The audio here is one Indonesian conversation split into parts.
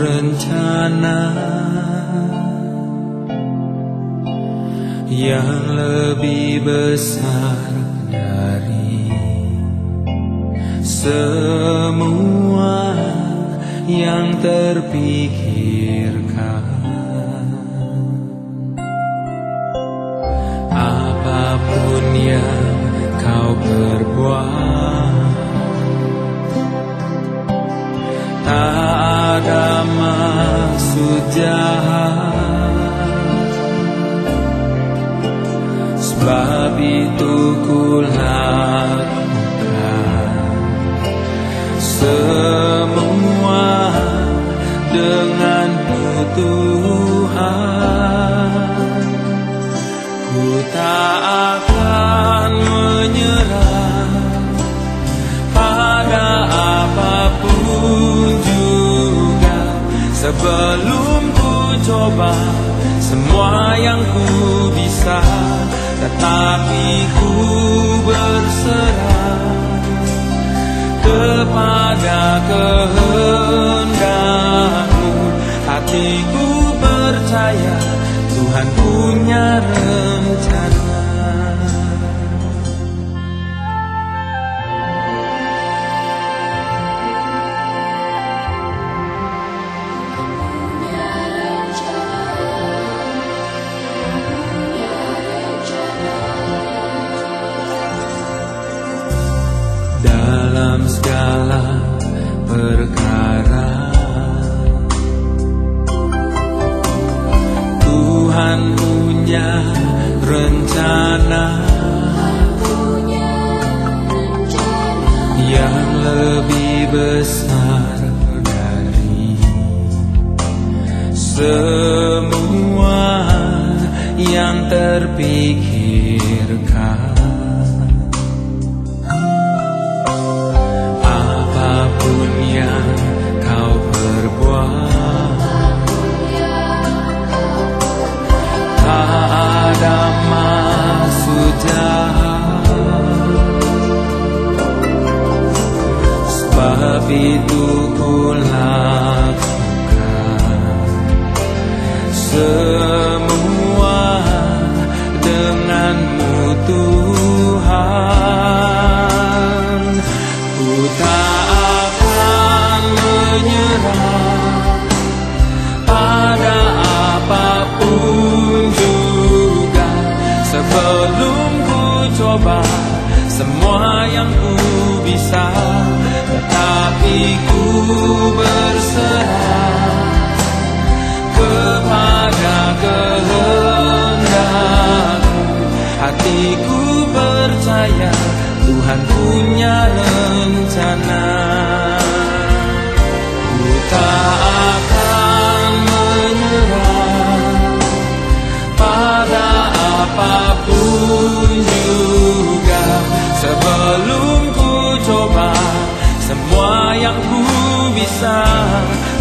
rencana yang lebih besar dari semua yang terpikirkan. Apa pun yang kau perbuat, semua dengan Tuhan. Ku tak akan menyerah pada apa pun juga sebelum ku coba semua yang ku bisa tetapi ku berserah kepada kehendakmu. Hatiku percaya Tuhan punya rencana dalam segala perkara Tuhan punya rencana yang lebih besar dari semua yang terpikirkan. Semua denganmu Tuhan. Ku tak akan menyerah pada apa pun juga sebelum ku coba semua yang ku bisa tetapi ku berserah hatiku percaya Tuhan punya rencana. Ku tak akan menyerah pada apa pun juga. Sebelum ku coba semua yang ku bisa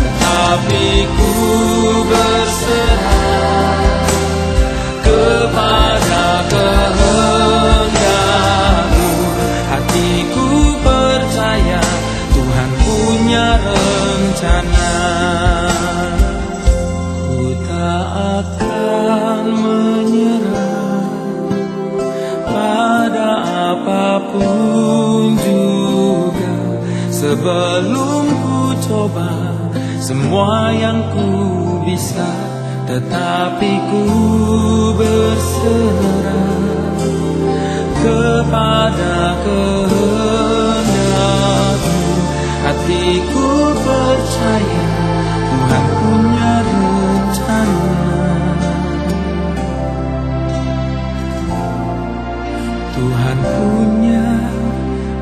tetapi ku berserah apa pun juga sebelum ku coba semua yang ku bisa tetapi ku berserah kepada kehendakmu Tuhan punya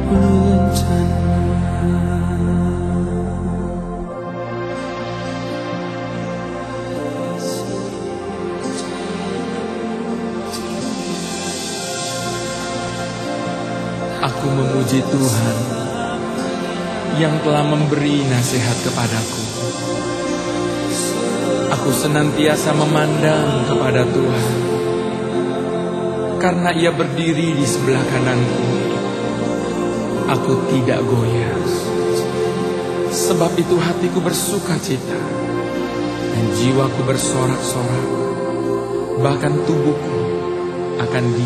rencana Aku memuji Tuhan yang telah memberi nasihat kepadaku. Aku senantiasa memandang kepada Tuhan karena Ia berdiri di sebelah kananku. Aku tidak goyah. Sebab itu hatiku bersuka cita dan jiwaku bersorak-sorak, bahkan tubuhku akan